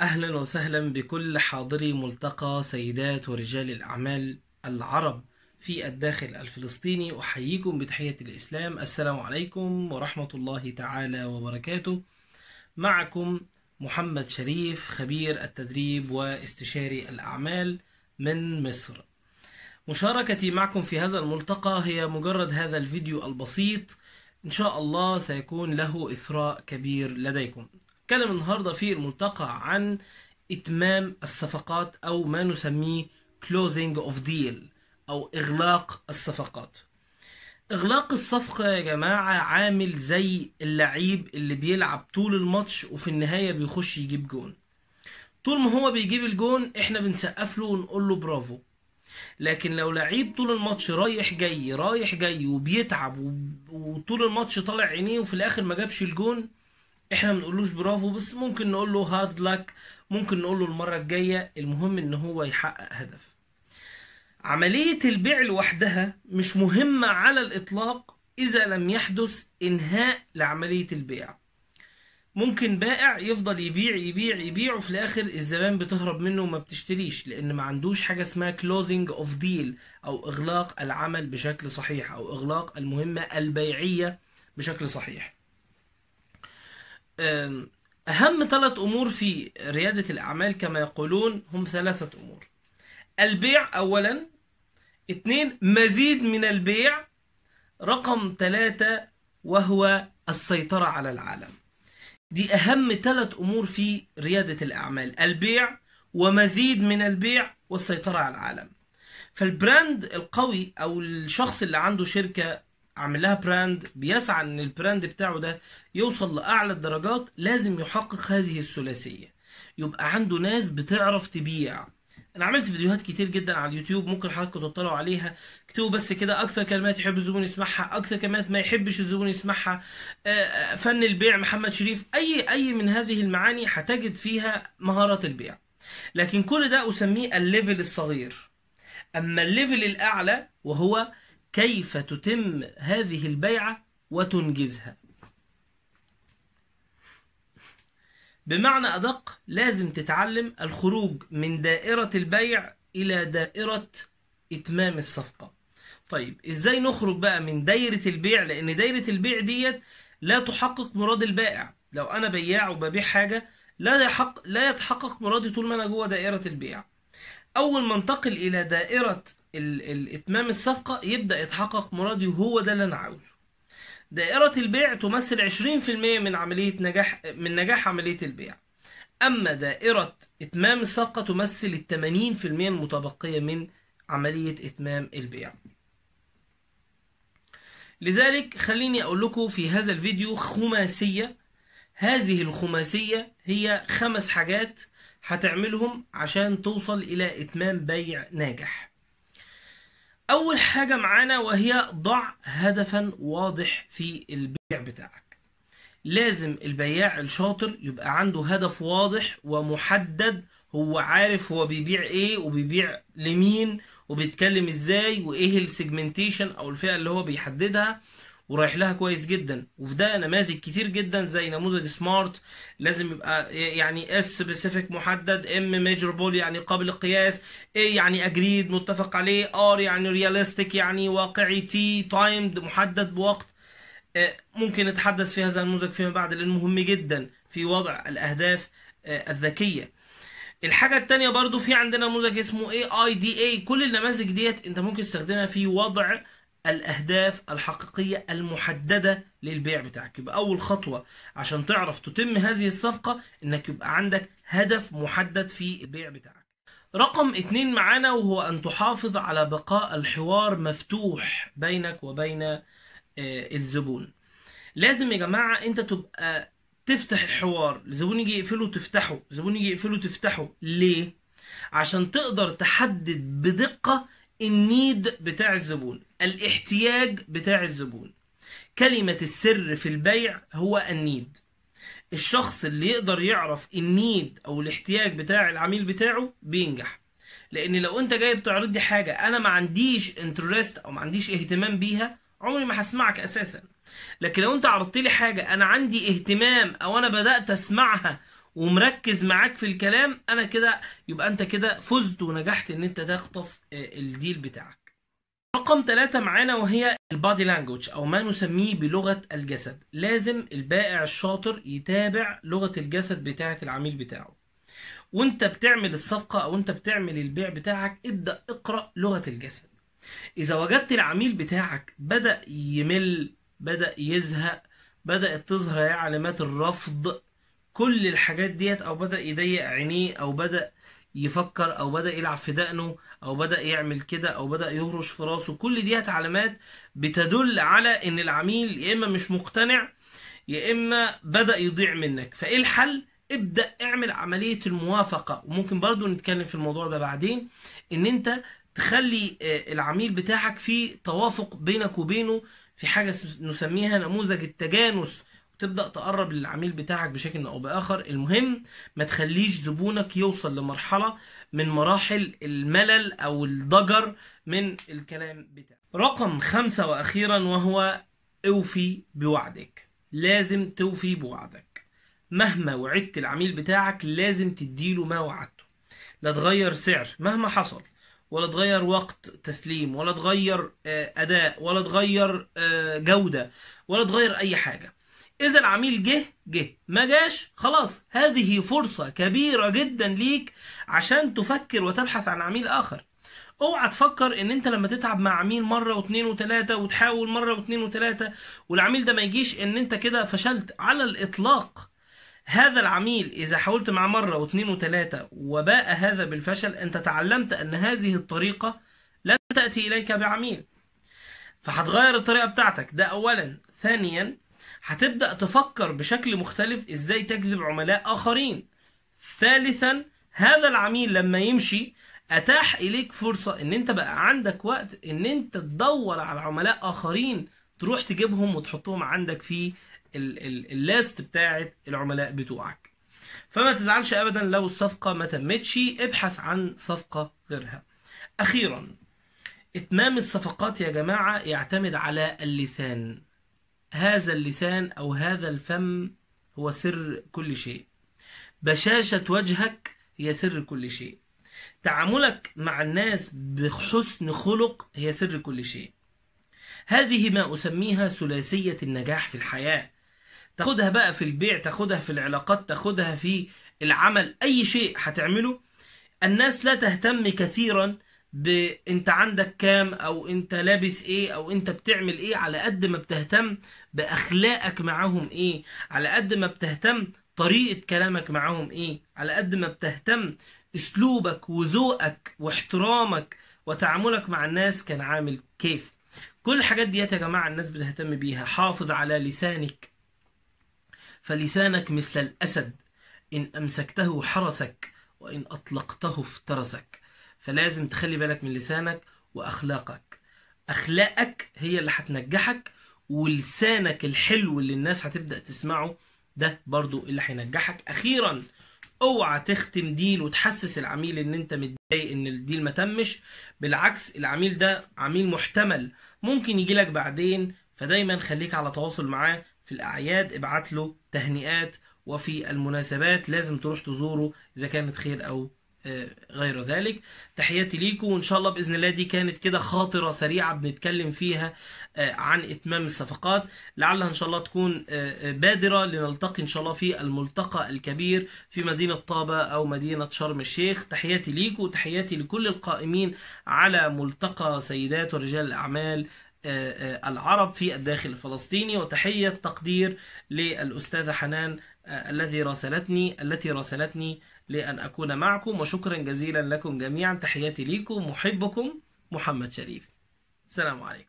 أهلا وسهلا بكل حاضري ملتقى سيدات ورجال الأعمال العرب في الداخل الفلسطيني. أحييكم بتحية الإسلام. السلام عليكم ورحمة الله تعالى وبركاته. معكم محمد شريف خبير التدريب واستشاري الأعمال من مصر. مشاركتي معكم في هذا الملتقى هي مجرد هذا الفيديو البسيط. إن شاء الله سيكون له إثراء كبير لديكم. نتكلم النهاردة في الملتقى عن إتمام الصفقات أو ما نسميه closing of deal أو إغلاق الصفقات. إغلاق الصفقة يا جماعة عامل زي اللعيب اللي بيلعب طول الماتش وفي النهاية بيخش يجيب جون. طول ما هو بيجيب الجون إحنا بنسقف له ونقول له برافو. لكن لو لعيب طول الماتش رايح جاي رايح جاي وبيتعب وب- وطول الماتش طالع عينيه وفي الآخر ما جابش الجون إحنا ما برافو بس ممكن نقول له هارد لك ممكن نقول له المرة الجاية المهم إن هو يحقق هدف. عملية البيع لوحدها مش مهمة على الإطلاق إذا لم يحدث إنهاء لعملية البيع. ممكن بائع يفضل يبيع يبيع يبيع وفي الآخر الزبائن بتهرب منه وما بتشتريش لأن ما عندوش حاجة اسمها closing of deal أو إغلاق العمل بشكل صحيح أو إغلاق المهمة البيعية بشكل صحيح. أم، أهم ثلاث أمور في ريادة الأعمال كما يقولون هم ثلاثة أمور. البيع اولا اثنين مزيد من البيع رقم ثلاثة وهو السيطرة على العالم. دي أهم ثلاث أمور في ريادة الأعمال البيع ومزيد من البيع والسيطرة على العالم. فالبراند القوي أو الشخص اللي عنده شركة عامل لها brand بيسعى إن ال brand بتاعه ده يوصل لأعلى الدرجات لازم يحقق هذه الثلاثية. يبقى عنده ناس بتعرف تبيع. أنا عملت فيديوهات كتير جدا على اليوتيوب ممكن حضراتكم تطلعوا عليها. اكتبوا بس كده أكثر كلمات يحب الزبون يسمعها أكثر كلمات ما يحبش الزبون يسمعها. آه، آه، فن البيع محمد شريف أي أي من هذه المعاني هتجد فيها مهارات البيع. لكن كل ده أسميه ال level الصغير. أما الليفل الأعلى وهو كيف تتم هذه البيعة وتنجزها؟ بمعنى أدق لازم تتعلم الخروج من دائرة البيع إلى دائرة إتمام الصفقة. طيب إزاي نخرج بقى من دايرة البيع؟ لأن دايرة البيع ديت لا تحقق مراد البائع. لو أنا بياع وببيع حاجة لا يحق لا يتحقق مرادي طول ما أنا جوه دائرة البيع. أول ما انتقل إلى دائرة ال- ال- إتمام الصفقة يبدأ يتحقق مرادي وهو ده اللي أنا عاوزه دائرة البيع تمثل 20% من عملية نجاح من نجاح عملية البيع. أما دائرة إتمام الصفقة تمثل ال 80% المتبقية من عملية إتمام البيع. لذلك خليني أقول لكم في هذا الفيديو خماسية هذه الخماسية هي خمس حاجات هتعملهم عشان توصل إلى إتمام بيع ناجح. أول حاجة معانا وهي ضع هدفا واضح في البيع بتاعك. لازم البياع الشاطر يبقى عنده هدف واضح ومحدد هو عارف هو بيبيع إيه وبيبيع لمين وبيتكلم إزاي وإيه السيجمنتيشن أو الفئة اللي هو بيحددها. ورايح لها كويس جدا. وفي ده نماذج كتير جدا زي نموذج سمارت لازم يبقى يعني S specific محدد M measurable يعني قابل للقياس A يعني agreed متفق عليه R يعني realistic يعني واقعي T timed محدد بوقت. آه، ممكن نتحدث في هذا النموذج فيما بعد لأنه مهم جدا في وضع الأهداف آه، الذكية. الحاجة التانية برضو في عندنا نموذج اسمه AIDA كل النماذج ديت أنت ممكن تستخدمها في وضع الأهداف الحقيقية المحددة للبيع بتاعك. يبقى أول خطوة عشان تعرف تتم هذه الصفقة إنك يبقى عندك هدف محدد في البيع بتاعك. رقم اتنين معانا وهو أن تحافظ على بقاء الحوار مفتوح بينك وبين آه، الزبون. لازم يا جماعة أنت تبقى تفتح الحوار. الزبون يجي يقفله تفتحه. الزبون يجي يقفله تفتحه. ليه؟ عشان تقدر تحدد بدقة النيد بتاع الزبون. الاحتياج بتاع الزبون. كلمة السر في البيع هو ال need. الشخص اللي يقدر يعرف ال need أو الاحتياج بتاع العميل بتاعه بينجح. لأن لو أنت جاي بتعرض لي حاجة أنا ما عنديش interest أو ما عنديش اهتمام بيها عمري ما هسمعك أساسا. لكن لو أنت عرضت لي حاجة أنا عندي اهتمام أو أنا بدأت أسمعها ومركز معاك في الكلام أنا كده يبقى أنت كده فزت ونجحت إن أنت تخطف آه، ال deal بتاعك. رقم ثلاثة معانا وهي البادي لانجوج أو ما نسميه بلغة الجسد. لازم البائع الشاطر يتابع لغة الجسد بتاعة العميل بتاعه. وانت بتعمل الصفقة أو انت بتعمل البيع بتاعك ابدأ اقرأ لغة الجسد. إذا وجدت العميل بتاعك بدأ يمل بدأ يزهق بدأت تظهر علامات الرفض كل الحاجات ديت أو بدأ يضيق عينيه أو بدأ يفكر أو بدأ يلعب في دقنه أو بدأ يعمل كده أو بدأ يهرش في راسه. كل ديت علامات بتدل على إن العميل يا إما مش مقتنع يا إما بدأ يضيع منك. فإيه الحل؟ ابدأ اعمل عملية الموافقة. وممكن برضو نتكلم في الموضوع ده بعدين. إن أنت تخلي آه، العميل بتاعك في توافق بينك وبينه في حاجة نسميها نموذج التجانس. وتبدأ تقرب للعميل بتاعك بشكل أو بآخر. المهم ما تخليش زبونك يوصل لمرحلة من مراحل الملل أو الضجر من الكلام بتاعك. رقم خمسة وأخيرا وهو أوفي بوعدك. لازم توفي بوعدك. مهما وعدت العميل بتاعك لازم تديله ما وعدته. لا تغير سعر مهما حصل ولا تغير وقت تسليم ولا تغير آه، أداء ولا تغير آه، جودة ولا تغير أي حاجة. إذا العميل جه جه. ما جاش خلاص. هذه فرصة كبيرة جدا ليك عشان تفكر وتبحث عن عميل آخر. اوعى تفكر إن أنت لما تتعب مع عميل مرة واثنين وثلاثه وتحاول مرة واثنين وثلاثه والعميل ده ما يجيش إن أنت كده فشلت. على الإطلاق هذا العميل إذا حاولت معه مرة واثنين وثلاثة وباء هذا بالفشل أنت تعلمت أن هذه الطريقة لن تأتي إليك بعميل. فهتغير الطريقة بتاعتك. ده أولا. ثانيا هتبدأ تفكر بشكل مختلف إزاي تجذب عملاء آخرين. ثالثا هذا العميل لما يمشي أتاح إليك فرصة إن أنت بقى عندك وقت إن أنت تدور على عملاء آخرين تروح تجيبهم وتحطهم عندك في اللاست بتاعت العملاء بتوعك. فما تزعلش ابدا لو الصفقة ما تمتش ابحث عن صفقة غيرها. أخيرا إتمام الصفقات يا جماعة يعتمد على اللسان. هذا اللسان أو هذا الفم هو سر كل شيء. بشاشة وجهك هي سر كل شيء. تعاملك مع الناس بحسن خلق هي سر كل شيء. هذه ما أسميها ثلاثية النجاح في الحياة. تاخدها بقى في البيع تاخدها في العلاقات تاخدها في العمل. أي شيء هتعمله الناس لا تهتم كثيرا بانت عندك كام أو أنت لابس إيه أو أنت بتعمل إيه على قد ما بتهتم بأخلاقك معاهم إيه؟ على قد ما بتهتم طريقة كلامك معاهم إيه؟ على قد ما بتهتم أسلوبك وذوقك واحترامك وتعاملك مع الناس كان عامل كيف. كل الحاجات دي يا جماعة الناس بتهتم بيها. حافظ على لسانك. فلسانك مثل الأسد. إن أمسكته حرسك وإن أطلقته افترسك. فلازم تخلي بالك من لسانك وأخلاقك. أخلاقك هي اللي هتنجحك ولسانك الحلو اللي الناس هتبدأ تسمعه ده برضو اللي هينجحك. أخيرا اوعى تختم ديل وتحسس العميل إن أنت متضايق إن الديل ما تمش. بالعكس العميل ده عميل محتمل. ممكن يجي لك بعدين فدايما خليك على تواصل معاه في الأعياد ابعت له تهنئات وفي المناسبات لازم تروح تزوره إذا كانت خير آه، غير ذلك. تحياتي ليكم وإن شاء الله بإذن الله دي كانت كده خاطرة سريعة بنتكلم فيها آه، عن إتمام الصفقات. لعلها إن شاء الله تكون آه، بادرة لنلتقي إن شاء الله في الملتقى الكبير في مدينة طابة أو مدينة شرم الشيخ. تحياتي ليكم وتحياتي لكل القائمين على ملتقى سيدات ورجال الأعمال آه، آه، العرب في الداخل الفلسطيني. وتحية تقدير للأستاذة حنان آه، الذي راسلتني التي راسلتني لأن أكون معكم وشكرا جزيلا لكم جميعا. تحياتي لكم محبكم محمد شريف. السلام عليكم.